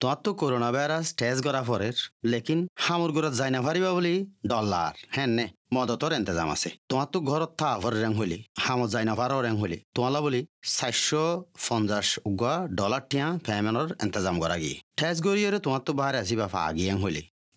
তোমার তো corona virus test করা পরের, লেকিন হামুর ঘরত যাই না পারিবা বলি ডলার হ্যাঁ নে, মদতর এন্তেজাম আছে। তোমার তো ঘরত থা ভর রেং হলি, হামত যাই না পারো রেং হলি। তোমালা বলি চারশো পঞ্চাশ উগা ডলার টিয়া ফ্যামেনর এন্তেজাম করা গিয়ে ঠেস গড়িয়ে তোমার তো বাহারে আসিবা ফা আগিয়ে হলি।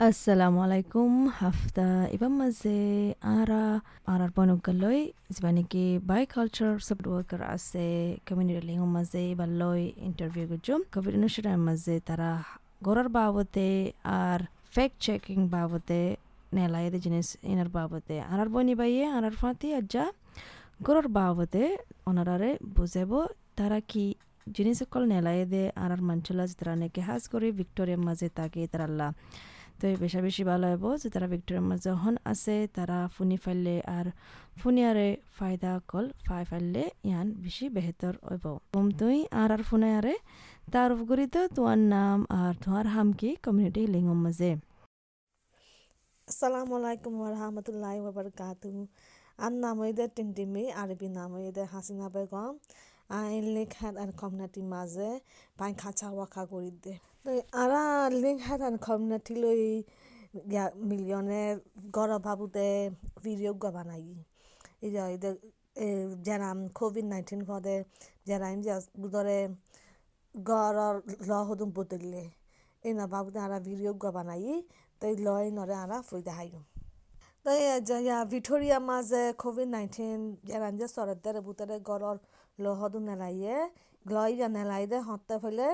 Assalamu alaikum hafta ibam maze ara arar bonugaloy zbaniki biculture sub worker ase community lingo maze balloy interview gujum covid nushra maze tara gorar babote আর ফ্যাক্ট চেকিং বাবদে নেলাইদে জিনিস ইনার বাবদে আনার বনি বাইয়ে আনার ফাঁতি আজ্জা গরর বাবদে ওনারারে বুঝাবো তারা কি জিনিস সকল নেলাইদে আনার মাঞ্চলা তারা নেকে হাজ করে ভিক্টোরিয়ার মাঝে তাকে তারাল্লা তো বেশা বেশি ভালো হইব যে তারা ভিক্টোরিয়ার মাঝে যখন আছে, তারা ফুনি ফাইলে আর ফুনিয়ারে ফায়দা কল, ফাই ফাইলে ইয়ান বেশি বেহতর হইব বম তুই আর আর ফুনিয়ারে, তার উপকরিত তোমার নাম আর তোমার হাম কি কমিউনিটি লিঙ্গম মাঝে Assalamu alaikum warahmatullahi wabarakatuh. An namoide tintimi Arabi namoide Hasina Begum. আই লিঙ্ক হ্যাড আর কমিউনিটি মাঝে পাই খাঁচা ওয়াকা করি দে আর কমিউনিটি লই মিলিয়নে গড় বাবুতে ভিডিও গা বানাই। এই যে এদের যেরাম কোভিড নাইন্টিন পদে যেরাম যে বুদরে গড় ল হদুম বদললে এই না বাবুতে আরা ভিডিও গা বানাই, তাই লয় নরে আরা ফুই দেখাই তাই ইয়া ভিটোরিয়া মাঝে কোভিড নাইন্টিন যেরাম যে সরদারে বুতরে গড়র lohadu nelaye gloida nelaide hotte fele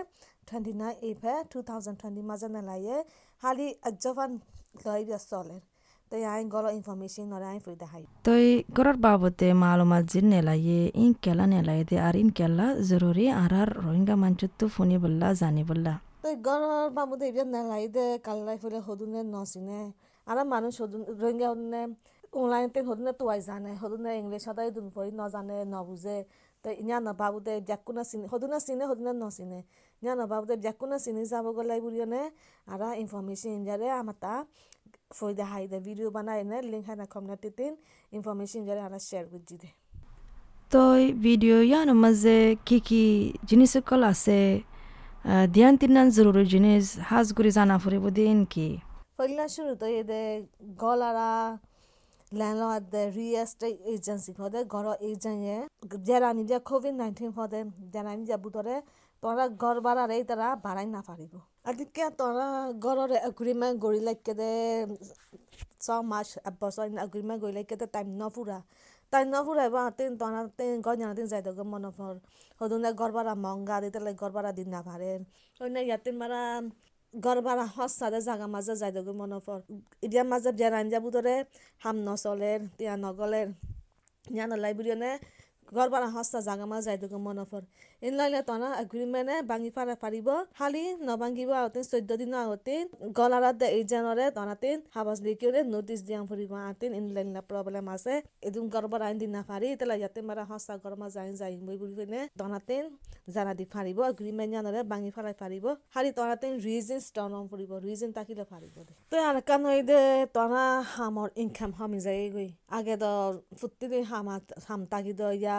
29 april 2020 maza nelaye hali ajovan gloida soler তো আই গলো ইনফরমেশন নরে আই ফুই দেখাই তই গরর বাবতে মালুমাত জিন নেলায়ে ইন কেলা নেলায়ে দে আর ইন কেলা জরুরি আর আর রোহিঙ্গা মানচুত্তু ফুনি বললা জানি বললা তো গরর বাবুতে ইবিয়া নেলাই দে কাল্লাই ফুলে হদুনে নসিনে আর মানুষ হদুন রোহিঙ্গা হদুনে অনলাইন তে হদুনে তোয়াই জানে হদুনে ইংলিশ সদাই দুন পড়ি নজানে নবুজে তো ইয়া নবাবুদে জাকুনা চিনি সদুনা চিনে সদুনা নচিনে ইয়া নবাবুদে জাকুনা চিনি যাব গলাই বুলিয়নে আৰু ইনফরমেশন ইনজারে আমার তা ফয়দা হাইদে ভিডিও বানাই নে লিঙ্ক হাই না কমিউনিটি তিন ইনফরমেশন ইনজারে আমরা শেয়ার করছি দে তই ভিডিও ইয়ান মাঝে কি কি জিনিস সকল আছে ধ্যান তিনান জরুরি জিনিস হাজ করে জানা ফুরিব দিন কি পহিলা শুরু তো এদে গলারা landlord, the real estate agency ফদে ঘর এজেন্টে যারা নিজে কোভিড নাইন্টিন ফদে যারা নিজে বুতরে তোরা ঘর বাড়ারে তারা বাড়াই না পারিব। আদিকে তোরা ঘরের এগ্রিমেন্ট গড়ি লাগে দে, ছ মাস এবছর এগ্রিমেন্ট গড়ি লাগে দে টাইম নফুরা টাইম নফুরা বা তিন তোরা তিন ঘর জানা তিন যাইতে মনফর হদুনে ঘর বাড়া মঙ্গা, দিতে ঘর বাড়া দিন না পারে। ওই ইয়াতে মারা গরবারা হসাদে জাগা মাঝে যাই দগে মনফর ইডিয়া মাঝে জেরাইন যাবু ধরে হাম নচলের তিয়া নগলের ইয়া নলাই বুড়িয়নে গরবারা হস্তা জাগা মাঝে যাই দগে মনফর ইন লাইলে তনা এগ্রিমেন্টে ভাঙি পারা পারিব খালি নভাঙিব আওতে চৈধ্য দিন আগতে গলারাত দে এইজনরে তনাতিন Habas লিকিরে notice Diyang ফুরিব আতিন in line problem আছে এদিন গরবার আইন দিন না পারি তেলা ইয়াতে মারা হস্তা গরমা যাই যাই মই বুড়ি ফিনে তনাতিন জানা দি পারিব এগ্রিমেন্ট জানরে ভাঙি পারাই পারিব খালি তনাতিন রিজন স্টন অন ফুরিব রিজন তাকিলে পারিব দে তো আর কান হই দে তনা হামর ইনকাম হামি যাই গই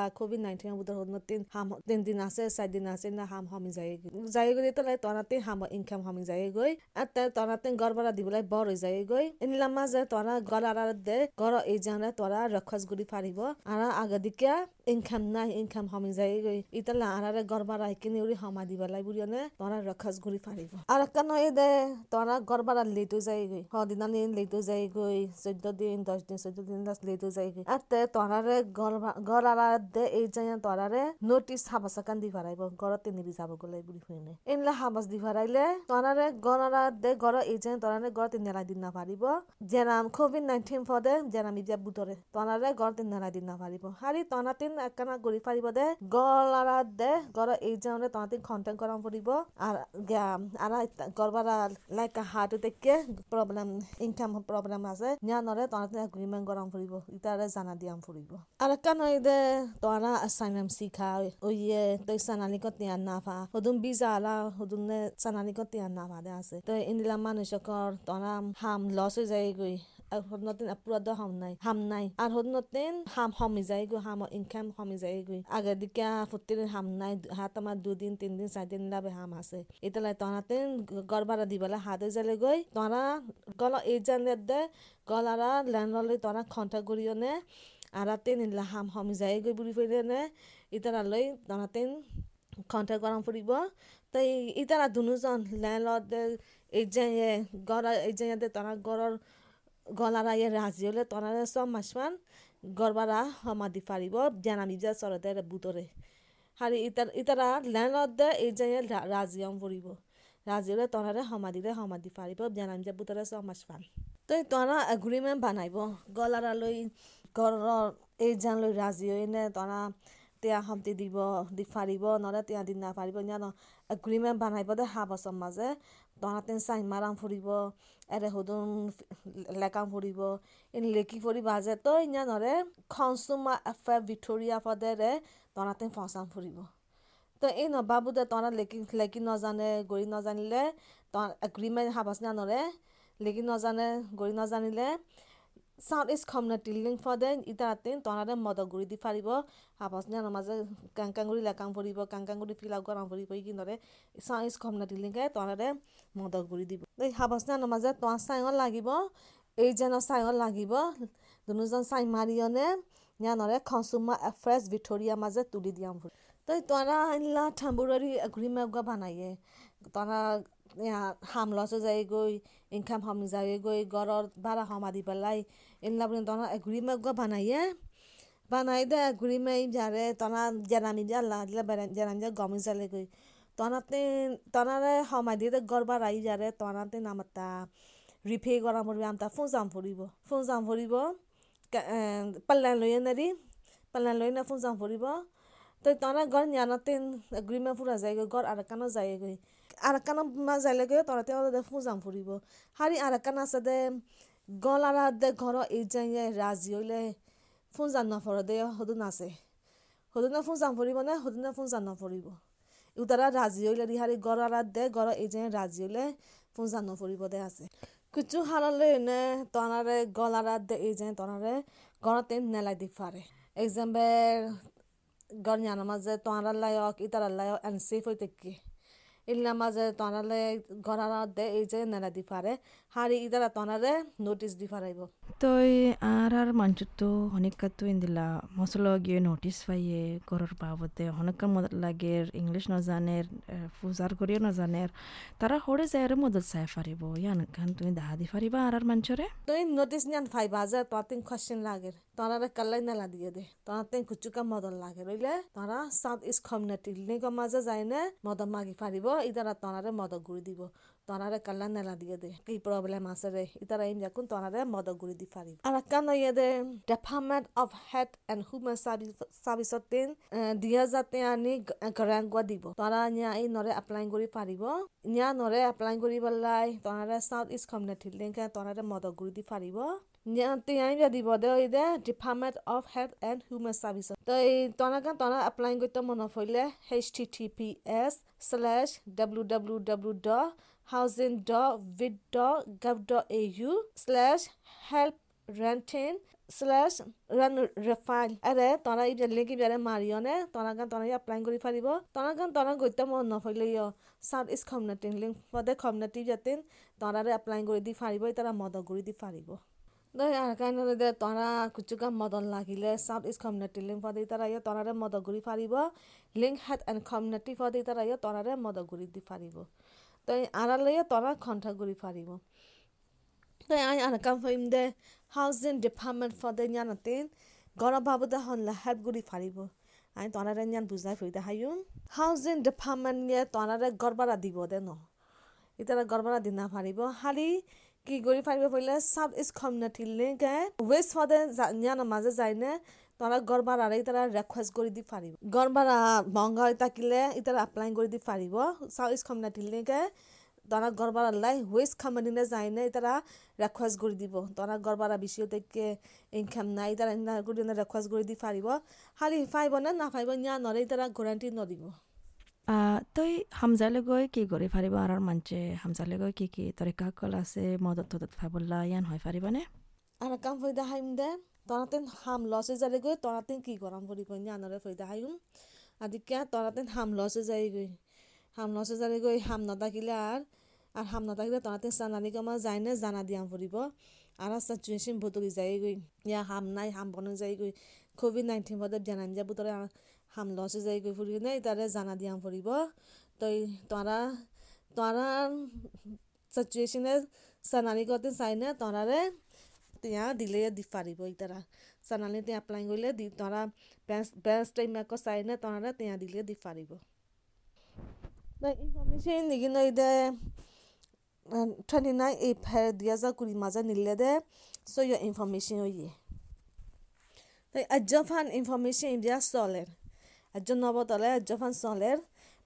আগে দ ফুত্তি দিন হাম হাম তাকি দ ইয়া কোভিড নাইন্টিন বুধর তিন হাম তিন দিন আছে চার দিন আছে, না হাম হমি যায় যাই গৈ তো লাই তনাতে হাম ইনকাম হমি যায় গৈ আর তে তনাতে গড় বাড়া দিবলাই বড় হয়ে যায় গৈ এনিলা মাঝে তরা গড় আর দে, গড় এই জানে তরা রক্ষাস গুড়ি পারিব আর আগে দিকে ইনকাম নাই, ইনকাম হমি যায় গৈ ইতালা আরারে গড় বাড়া কিনে উড়ি হমা দিবলাই বুড়িয়নে তরা রক্ষাস গুড়ি পারিব আর একটা নয় দে তরা গড় বাড়া লেটো যায় গৈ সদিনা দিন লেটো যায় গৈ চৈধ্য দিন দশ দিন, চৈধ্য দিন লেটো যায় গৈ আর তে তরারে গড় আর দে এই জায়গা তোরারে নোটিস হাবাস কান দি ভরাইব গরতে নিবি যাব গ'লে বুড়ি হইনে এনলা হাবাস দি ভরাইলে তোরারে গনারা দে গর এই জায়গা তোরারে গরতে নেলা দিন না পারিব জেনাম কোভিড 19 ফদে জেনামি দিয়া বুতরে তোরারে গরতে নেলা দিন না পারিব হারি একানা গরি পারিব দে গলারা দে গর এই জায়গা তোনাতি কন্টাক্ট করাম পারিব আর আর লাইক হার্ট দেখকে প্রবলেম ইনকাম প্রবলেম আছে নিয়ানৰে নৰে তোনাতি এগ্ৰিমেন্ট ফুৰিব পাৰিব ইতাৰে জানা দিয়াম দে ตัวละอสไซเมนต์สีขาวโอเยตัวสันนิก็เตียนนาฟ้าหุ่นบิซาละหุ่นเนสันนิก็เตียนนาฟ้าได้อาศัยตัวอินดิลามานุชกอร์ตัวละฮามลอสุใจกุยเออหุ่นนั้นอัปรัตต์ฮามไนฮามไนอันหุ่นนั้นฮามฮามิใจกุยฮามอินแคมฮามิใจกุยอากาศดีแค่ฟุตตินฮามไนฮัตมาดูดินตินดินสายดินละไปฮามอาศัยอีตัวละตัวนั้นกอร์บาร์ดีบาละฮัตเจเลกุยตัวละกอล์เอเจนเลดเดกอล์ละแลนด์ลอลลี่ตัวละคอนแทคกุริโอเน่ নে আর তিন হাম হমি যায়গৈ বুলি ফেলে নে ইতারালৈ তহঁতিন খন্টা গরম ফুরিব তাই ইতারা দুনুজন ল্যান্ডলর্ড এই যে গড় এই যে তহঁৰা গড়ৰ গলারা ইয়ে রাজি হলে তনারে সব মাসমান গরবারা সমাধি ফারিব জানামি যা বুতরে হারি ইতার ইতারা ল্যান্ড দে এই যে রাজি অম ফুরিব রাজি হলে তনারে সমাধিরে সমাধি ফারিব জানামি যা বুতরে সব মাসমান তো তনা এগ্রিমেন্ট বানাইব। গলারা লই ঘৰৰ এইজন লৈ ৰাজি হৈ নে তৰা তেওঁ শান্তি দিব দি ফাৰিব নহ'লে তেওঁ দি নাফাৰিব ইয়াত এগ্ৰিমেণ্ট বনাব দে সাত বছৰ মাজে। তহঁতে চাই মাৰাম ফুৰিব এৰে সোধোন লেকাম ফুৰিব এনে লেকি ফুৰিব বাজে। তই ইয়া নহ'লে খনচুমা এফে ভিঠৰীয়া পদেৰে তহঁতে ফচাম ফুৰিব। তই এই নাভাবো দে তহঁতে লেকি লেকি নজানে গৰি নাজানিলে তহঁত এগ্ৰিমেণ্ট সাত নৰে লেকি নজানে গৰি নাজানিলে চাউথ ইষ্ট খমনা তিলিং ফাদে ইটা ৰাতে তনাৰে মদগুৰি দি ফাৰিব আপাচনীয়া নমাজে কাংকাংগুৰি লেকাং ফুৰিব কাংকাংগুৰি ফিল আউ কৰা ফুৰি চাউথ ইষ্ট খমনা তিলিং খাই তনাৰে মদগুৰি দিব এই হাবাচনীয়া নমাজে তঁ চাইঙত লাগিব এইজনৰ চাইঙত লাগিব দুনোজন চাই মাৰিয়নে ইয়ানৰে খচুমা এফ্ৰেছ ভিঠৰিয়া মাজে তুলি দিয়া ফুৰি তই তৰা আনিলা থাম্বুৰৰি ঘূৰি মাগুৱা বানায়ে তৰা হামলচ যায়গৈ ইনকাম হম যায়গৈ গড়ৰ ভাড়া সমাধি পেলাই এনলা বুলি তনা এগ্ৰিমেণ্ট বানায়ে বানাই দে এগ্ৰিমেণ্ট যাৰে তনা জেনামি যে আল্লাহ দিলে জেনামি যে গমি যালেগৈ তনাতে তনাৰে সমাধি গড়বাৰ আহি যাৰে তনাতে নামাতা রিফে করা মরবি আমতা ফুঁজাম ফুরিব ফুঁজাম ফুরিব পাল্লান লইয়ে নারি পাল্লান লই না ফুঁজাম ফুরিব তো তনা গড় নিয়ানতেন এগ্রিমেন্ট ফুরা যায় গড় আর কানো যায় গই আর কানো মা যাইলে গই তরাতে ওদের ফুঁজাম ফুরিব হারি আর কান আছে দে গলাৰাধ্যে ঘৰ এইজাইয়ে ৰাজি অলে ফোন জান নফৰ দে সদন আছে। সদনে ফোন জান ফুৰিব নে সদনে ফোন জান নফৰিব ইউতাৰা ৰাজি অলে ৰিহাৰি গলাৰাধ দে ঘৰ এইজাইয়ে ৰাজি অলে ফোন জান নফৰিব দে আছে। কুচু হাৰালে এনে তনাৰে গলাৰাধ দে এইজাই তনাৰে ঘৰতে নেলাই দি ফাৰে। এক্সাম্পল গড়ানোৰ মাজে তোয়াৰাৰ লায়ক ইতাৰাৰ লায়ক অ্যান্ড সেফ হইতে কে ইল্লা মাঝে তনারে গড়ারা দে এই যে নেলা দি ফারে হারি ইতারা তনারে নোটিস দি ফারাইব। তই আর আর মাঞ্চুতো হনিকাতো ইন্দিলা মসলো গিয়ে নোটিস পাইয়ে গরর বাবদে হনকা মদত লাগের ইংলিশ নজানের ফুজার করিও নজানের তারা হরে যায় মদত চাই ফারিব ইয়ান তুমি দাহা দি ফারিবা আর আর মাঞ্চরে তুই নোটিস নিয়ান ফাইবা যে তোর কোশ্চেন লাগের তনারে কাল্লাই নেলা দিয়ে দে তনাতে কুচুকা মদত লাগে রইলে তরা সাউথ ইস্ট কমিউনিটি লিঙ্ক মাঝে যায় নে মদত মাগি ফারিব ইতারা তনারে মদত গুড়ি দিব তনারে কল্যাণ নেলা দিয়ে দে কি প্রবলেম আছে রে ইতারা এম যাকুন তনারে মদ গুড়ি দি ফারি আর কান ইয়ে অফ হেড দিয়া যাতে আনি গরাঙ্গুয়া দিব তারা নিয়া এই নরে অ্যাপ্লাই করি পারিব নিয়া নরে অ্যাপ্লাই করি বললাই তনারে সাউথ ইস্ট কমিউনিটি লিংকে তনারে মদ গুড়ি দি ফারিব department of health and human services তই তনাকে তনা এপ্লাই কৰি মনত পৰিলে H T T P S slash W W W dot U slash help রেন্টেন slash run রেফাইল আরে তনা এই লিঙ্ক বিয়ারে মারিয়নে তনাকান তনা এপ্লাই কৰি ফাৰিব তনাকান তনা গৈতে মন নফইলে ইয় সাউথ ইষ্ট কমিউনিটি লিঙ্ক পদে কমিউনিটি যাতে তনারে এপ্লাই কৰি দি ফাৰিব তারা মদ কৰি দি দই আর কাইন দে তরা কুচুকা মদন লাগিলে সাউথ ইস্ট কমিউনিটি লিঙ্ক ফদি তারা ইয়ে তনারে মদ ঘুরি ফারিব লিঙ্ক হেড এন্ড কমিউনিটি ফদি তারা ইয়ে তনারে মদ ঘুরি দি ফারিব তই আড়ালে তরা খন্ঠা ঘুরি ফারিব তই আই আর কাম ফইম দে হাউজিং ডিপার্টমেন্ট ফদে জানাতেন গরম বাবুদা হনলা হেল্প ঘুরি ফারিব আই তনারে জান বুঝাই ফইদা হাইউন হাউজিং ডিপার্টমেন্ট ইয়ে তনারে গড়বারা দিব দে ন। ইতারা গড়বারা দিনা ফারিব হালি কি কৰি পাৰিব পাৰিলে চাউথ ইষ্ট কমিউনিটি লিংকে ৱেষ্ট ফদে নিয়ানৰ মাজে যায়নে তোরা ঘর ভাড়ারে ইতারা রিকোয়েস্ট করে দি পারিব। ঘর ভাড়া মহঙ্গা হয়ে থাকিলে ইতারা এপ্লাই করে দি পারিব। সাউথ ইস্ট কমিউনিটি লেগে তোরা ঘর ভাড়া লাই ওয়েস্ট কমিউনিটি যায় না ইতারা রিকোয়েস্ট করে দিব। তোরা ঘর ভাড়া বেশি থেকে ইনকাম নাই ইতারা ইনা করে রিকোয়েস্ট করে দি পারিব। খালি পাইব না না পাইব ইয়া নরে ইতারা গ্যারান্টি নদিব তই হামজালে গৈ কি কৰি পাৰিব? আৰু মানছে হামজালে গৈ কি কি তৰিকা কল আছে? মদত তদত ফাবলা ইয়ান হৈ পাৰিবনে? আর কাম ফয়দা হাইম দে। তৰাতেন হাম লছ যায় গৈ তৰাতেন কি গৰম কৰি গৈ নি আনৰে ফৈদা আদি আদিকে তৰাতেন হাম লছ যায় গৈ হাম লছ যায় গৈ হাম নাথাকিলে আৰু আৰু হাম নাথাকিলে তৰাতেন চানালিক যায় যায়নে জানা দিয়া ফুৰিব আৰু চাচুৱেশ্যন বদলি যায় গৈ ইয়াৰ হাম নাই হাম বনাই যায় গৈ ক'ভিড নাইণ্টিন বদলে দিয়া নিজা বুটৰে হাম লছ যায় গৈ ফুৰি নাই তাৰে জানা দিয়া ফুৰিব তই তৰা তৰাৰ চাচুৱেশ্যনে চানালিকতে চাইনে তৰাৰে তিয়া দিলে দি পারিব ইতারা সানালে তিয়া এপ্লাই করলে দি তারা ব্যাস ব্যাস টাইম চাই না তারা তিয়া দিলে দি পারিব ইনফরমেশন নিগিন দে ঠানি নাই এই ফের দিয়া যা কুড়ি মাজা নিলে দে সো ইয়া ইনফরমেশন ইয়ে তাই আজফান ইনফরমেশন ইন্ডিয়া সলের আজ্জ নবতলে আজফান সলের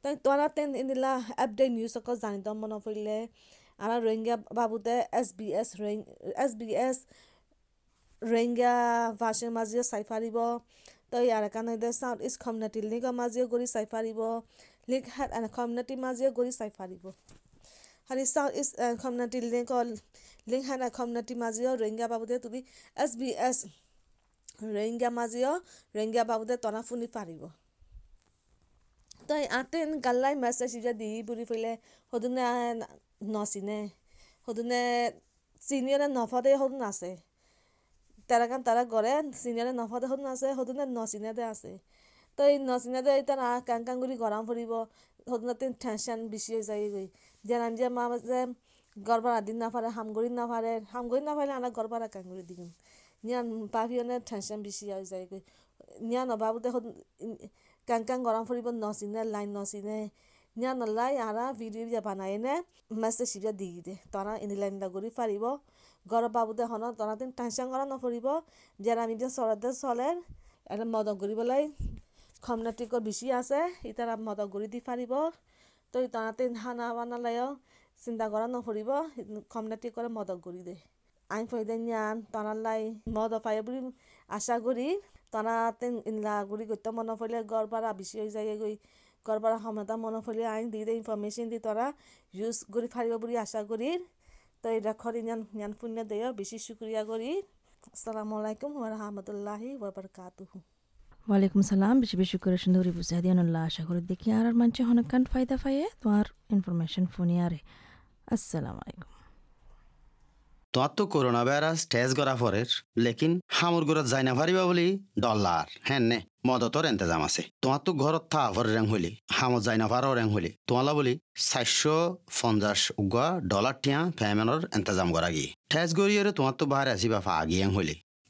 তাই তোরা তেন দিলা আপডেট নিউজ সকল জানিত মনে পড়লে আৰু Rohingya বাবুতে S B S S B S Rohingya ভাষাৰ মাজেও চাই পাৰিব তো ইয়াৰ কাৰণে দে চাউথ ইষ্ট কমিউনিটি লিগৰ মাজেও কৰি চাই পাৰিব লিগ কমিউনিটিৰ মাজেও কৰি চাই পাৰিব আৰু চাউথ ইষ্ট কমিউনিটি লিগৰ লিংক হেন কমিউনিটিৰ মাজেও রোহিঙ্গা বাবুতে তুমি এছ বি এছ রোহিঙ্গা মাজেও রোহিঙ্গা বাবুতে টনা ফুনি পাৰিব তই আতেন গাল্লাই মেছেজ এতিয়া দি বুঢ়ি ফুৰিলে সদনে নচিনে। সদনে চিনিয়ৰে নফতে সদন আছে তারা কান তারা করে চিনিয়রে নফতে সদন আছে সদনে নচিনাতে আছে। তো এই নচিনাতে এতিয়া কাং কাং কৰি গৰম ফুৰিব সদনতে টেনশ্যন বেছি হৈ যায় গৈ যেন যে মা যে গড়বার আদিন নাফারে হামগড়ি নাফারে হামগড়ি নাফারে আনা গড়বার কাং করে দিগুন নিয়ান পাভিয়নে টেনশ্যন বেছি হৈ যায় গৈ নিয়া নভাবোতে কাং কাং গৰম ফুৰিব নচিনে, লাইন নচিনে। ñana la yara video bhi banai ne message shi bhi digi de tara in line da guri faribo gor babu de hono tara tin tension gora no faribo jara mi je sora de soler ara modo guri bolai khamnati ko bishi ase itara modo guri di faribo to itara tin hana bana la yo sinda gora no faribo khamnati ko modo guri de আইন ফাইদে নিয়ান তনার লাই মদ পাই বুলি আশা করি তনাতে in-law গুড়ি গত্য মন ফলে গড় বাড়া বেশি হয়ে যায় গই পাৰা সমতা মনত পৰিলে আইন দি দে ইনফৰমেশ্যন দি তৰা ইউজ কৰি পাৰিব বুলি আশা কৰি তো এটা খরি নিয়ান নিয়ান পুণ্য দেয় বেশি শুক্রিয়া করি। আসসালামু আলাইকুম ওরহামতুল্লাহি ওবরকাতুহু ওয়ালাইকুম সালাম, বেশি বেশি করে সুন্দরী বুঝা দিয়ানুল্লাহ আশা করি দেখি আর আর মানছে হনকান ফায়দা ফাইয়ে তোমার ইনফরমেশন ফোনে আরে। আসসালামু আলাইকুম। তোমার তো করোনা ভাইরাস টেস্ট করা পরের, লেকিন হামুর ঘরত যাই না পারিবা বলি ডলার হ্যাঁ নে, মদতর এন্তেজাম আছে। তোমার তো ঘরত থা ভর রেং হইলি হামত যাই না পারো রেং হইলি তোমালা বলি চারশো পঞ্চাশ উগা ডলার টিয়া ফ্যামেনর এন্তেজাম করা গিয়ে ঠেস গড়িয়ে তোমার তো বাহারে আসিবা ফা আগিয়ে হইলি